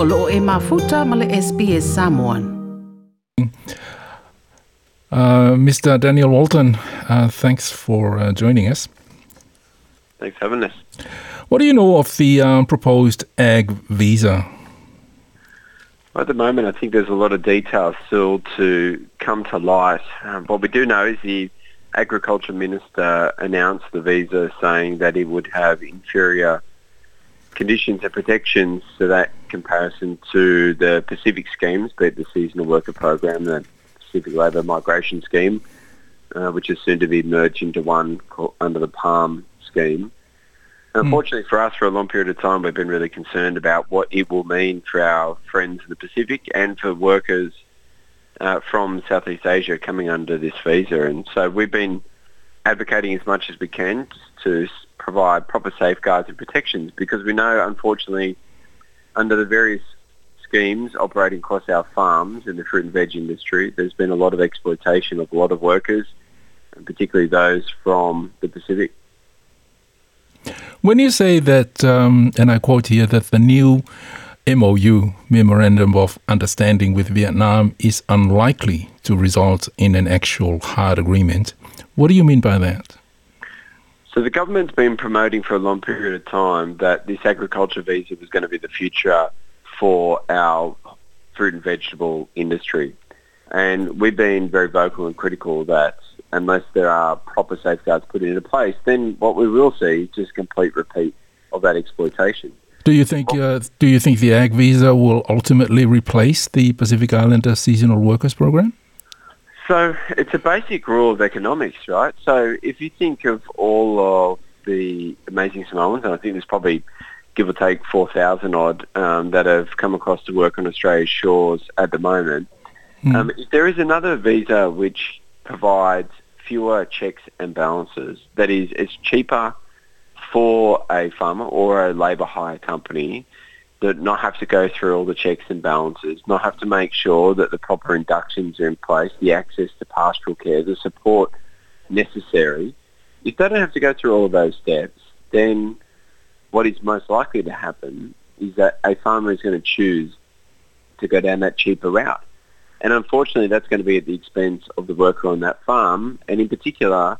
o loo e mafuta ma le SBS Samoan. Uh, Mr. Daniel Walton, uh, thanks for uh, joining us. Thanks for having us. What do you know of the um, proposed ag visa? At the moment, I think there's a lot of details still to come to light. Um, what we do know is the Agriculture Minister announced the visa saying that it would have inferior conditions and protections to that comparison to the Pacific schemes, be it the Seasonal Worker Program, the Pacific Labour Migration Scheme, uh, which is soon to be merged into one under the PALM scheme. Unfortunately for us, for a long period of time, we've been really concerned about what it will mean for our friends in the Pacific and for workers uh, from Southeast Asia coming under this visa. And so we've been advocating as much as we can to provide proper safeguards and protections because we know, unfortunately, under the various schemes operating across our farms in the fruit and veg industry, there's been a lot of exploitation of a lot of workers, and particularly those from the Pacific. When you say that, um, and I quote here, that the new MOU, Memorandum of Understanding with Vietnam, is unlikely to result in an actual hard agreement, what do you mean by that? So the government's been promoting for a long period of time that this agriculture visa was going to be the future for our fruit and vegetable industry. And we've been very vocal and critical that unless there are proper safeguards put into place, then what we will see is just complete repeat of that exploitation. Do you think uh, do you think the ag visa will ultimately replace the Pacific Islander seasonal workers program? So it's a basic rule of economics, right? So if you think of all of the amazing Samoans, and I think there's probably give or take 4,000 odd um, that have come across to work on Australia's shores at the moment, um, if there is another visa which provides fewer checks and balances, that is, it's cheaper for a farmer or a labour hire company that not have to go through all the checks and balances, not have to make sure that the proper inductions are in place, the access to pastoral care, the support necessary. If they don't have to go through all of those steps, then what is most likely to happen is that a farmer is going to choose to go down that cheaper route. And unfortunately, that's going to be at the expense of the worker on that farm, and in particular,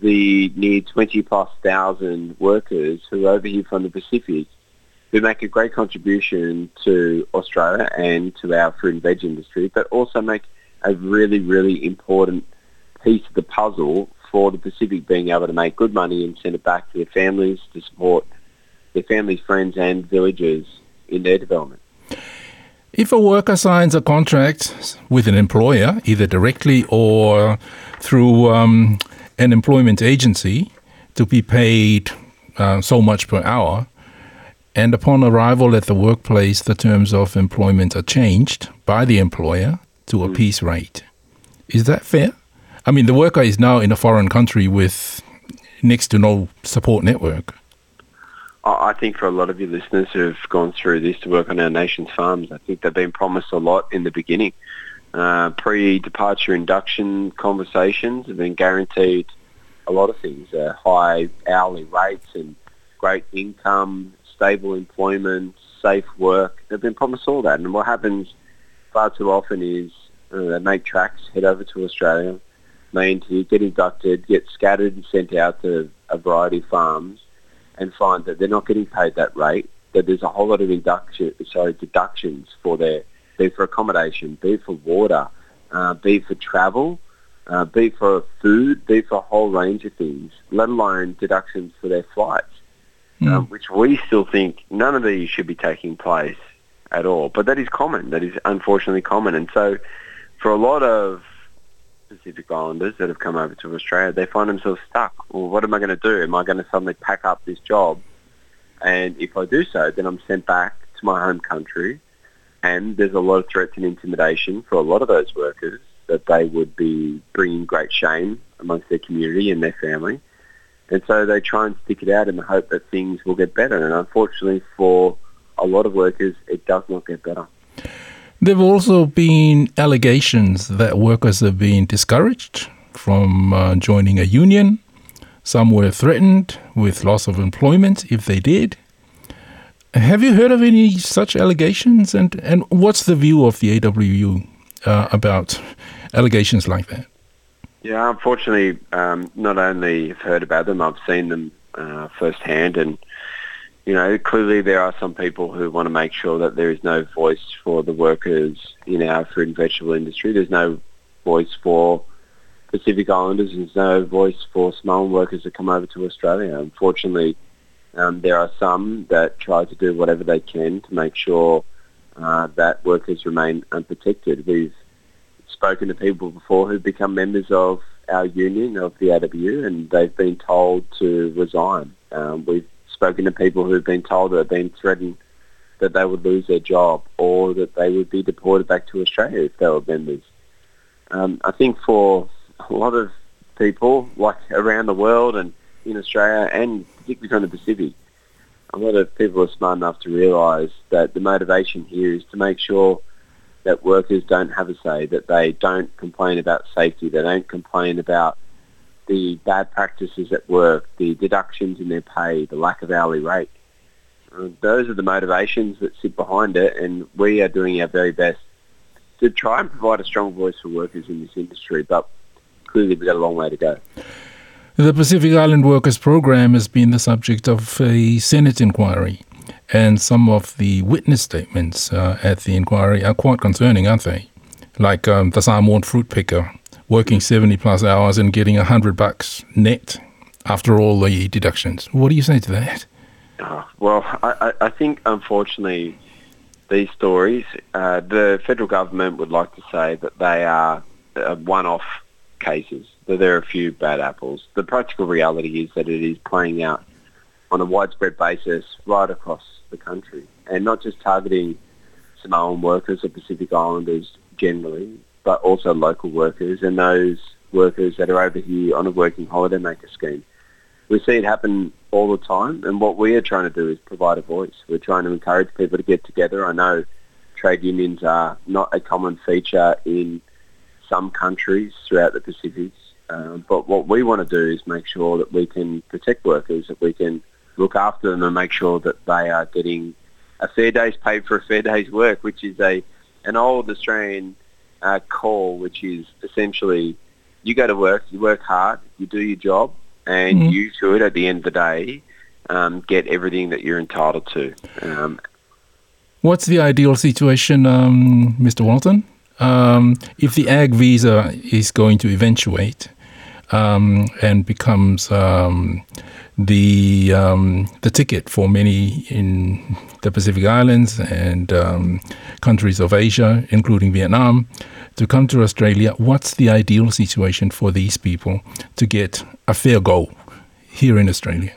the near 20 plus thousand workers who are over here from the Pacific who make a great contribution to Australia and to our fruit and veg industry, but also make a really, really important piece of the puzzle for the Pacific being able to make good money and send it back to their families to support their families, friends and villages in their development. If a worker signs a contract with an employer, either directly or through um, an employment agency, to be paid uh, so much per hour, and upon arrival at the workplace, the terms of employment are changed by the employer to a piece rate. Is that fair? I mean, the worker is now in a foreign country with next to no support network. I I think for a lot of your listeners who have gone through this to work on our nation's farms, I think they've been promised a lot in the beginning. Uh, pre-departure induction conversations have been guaranteed a lot of things, uh, high hourly rates and great income, stable employment, safe work. They've been promised all that. And what happens far too often is uh, they make tracks, head over to Australia, may interview, get inducted, get scattered and sent out to a variety of farms and find that they're not getting paid that rate, that there's a whole lot of induction, sorry, deductions for their, be for accommodation, be for water, uh, be for travel, uh, be for food, be for a whole range of things, let alone deductions for their flights, um, which we still think none of these should be taking place at all. But that is common. That is unfortunately common. And so for a lot of Pacific Islanders that have come over to Australia, they find themselves stuck. Well, what am I going to do? Am I going to suddenly pack up this job? And if I do so, then I'm sent back to my home country. And there's a lot of threats and intimidation for a lot of those workers that they would be bringing great shame amongst their community and their family. And so they try and stick it out in the hope that things will get better. And unfortunately for a lot of workers, it does not get better. There have also been allegations that workers have been discouraged from uh, joining a union. Some were threatened with loss of employment if they did. Have you heard of any such allegations? And, and what's the view of the AWU uh, about allegations like that? Yeah, unfortunately, um, not only have heard about them, I've seen them uh, firsthand, and you know, clearly there are some people who want to make sure that there is no voice for the workers in our fruit and vegetable industry. There's no voice for Pacific Islanders. There's no voice for Samoan workers that come over to Australia. Unfortunately, um, there are some that try to do whatever they can to make sure uh, that workers remain unprotected. We've spoken to people before who've become members of our union, of the AWU, and they've been told to resign. Um, we've spoken to people who've been told that they've been threatened that they would lose their job or that they would be deported back to Australia if they were members. Um, I think for a lot of people, like around the world and in Australia and particularly from the Pacific, a lot of people are smart enough to realise that the motivation here is to make sure that workers don't have a say, that they don't complain about safety, they don't complain about the bad practices at work, the deductions in their pay, the lack of hourly rate. Uh, those are the motivations that sit behind it, and we are doing our very best to try and provide a strong voice for workers in this industry, but clearly we've got a long way to go. The Pacific Island Workers Program has been the subject of a Senate inquiry, and some of the witness statements uh, at the inquiry are quite concerning, aren't they? Like um, the Samoan fruit picker working 70 plus hours and getting 100 bucks net after all the deductions. What do you say to that? Oh, well, I, I, think unfortunately these stories, uh, the federal government would like to say that they are uh, one-off cases, that there are a few bad apples. The practical reality is that it is playing out on a widespread basis right across the country and not just targeting Samoan workers or Pacific Islanders generally, but also local workers and those workers that are over here on a working holiday maker scheme. We see it happen all the time and what we are trying to do is provide a voice. We're trying to encourage people to get together. I know trade unions are not a common feature in some countries throughout the Pacific, um, but what we want to do is make sure that we can protect workers, that we can look after them and make sure that they are getting a fair day's pay for a fair day's work, which is a an old Australian uh, call, which is essentially you go to work, you work hard, you do your job, and mm-hmm. you should, at the end of the day, um, get everything that you're entitled to. Um, What's the ideal situation, um, Mr. Walton? Um, if the ag visa is going to eventuate um, and becomes um, the um, the ticket for many in the Pacific Islands and um, countries of Asia, including Vietnam, to come to Australia. What's the ideal situation for these people to get a fair go here in Australia?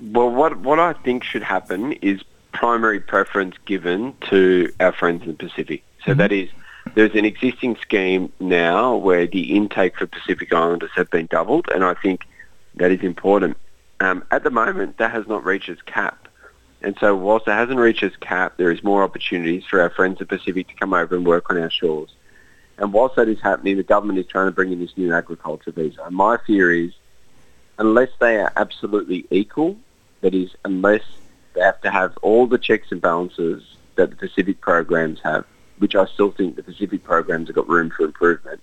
Well, what what I think should happen is primary preference given to our friends in the Pacific. So mm-hmm. that is there's an existing scheme now where the intake for Pacific Islanders have been doubled, and I think that is important. Um, at the moment, that has not reached its cap. And so whilst it hasn't reached its cap, there is more opportunities for our friends in Pacific to come over and work on our shores. And whilst that is happening, the government is trying to bring in this new agriculture visa. And my fear is, unless they are absolutely equal, that is, unless they have to have all the checks and balances that the Pacific programs have, which I still think the Pacific programs have got room for improvement.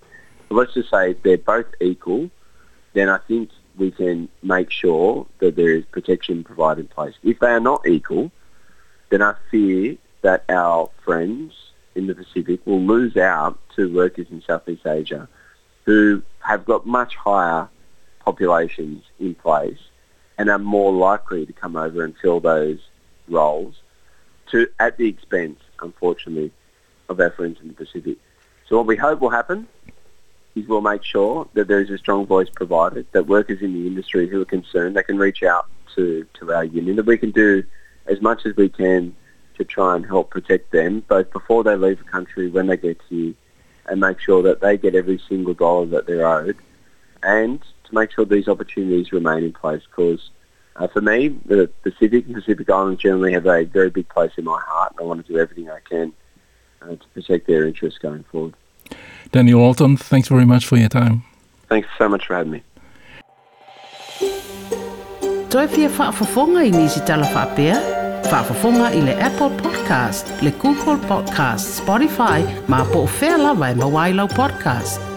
But let's just say they're both equal, then I think we can make sure that there is protection provided in place. If they are not equal, then I fear that our friends in the Pacific will lose out to workers in Southeast Asia who have got much higher populations in place and are more likely to come over and fill those roles to at the expense, unfortunately, of our friends in the Pacific. So what we hope will happen is we'll make sure that there is a strong voice provided, that workers in the industry who are concerned, they can reach out to, to our union, that we can do as much as we can to try and help protect them, both before they leave the country, when they get here, and make sure that they get every single dollar that they're owed, and to make sure these opportunities remain in place. Because uh, for me, the Pacific and Pacific Islands generally have a very big place in my heart, and I want to do everything I can uh, to protect their interests going forward. Daniel Walton, thanks very much for your time. Thanks so much for having me. Toi fia whaafafonga i nisi tala whaapea? Whaafafonga i le Apple Podcast, le Google Podcast, Spotify, ma po o whea lawa e mawailau podcast.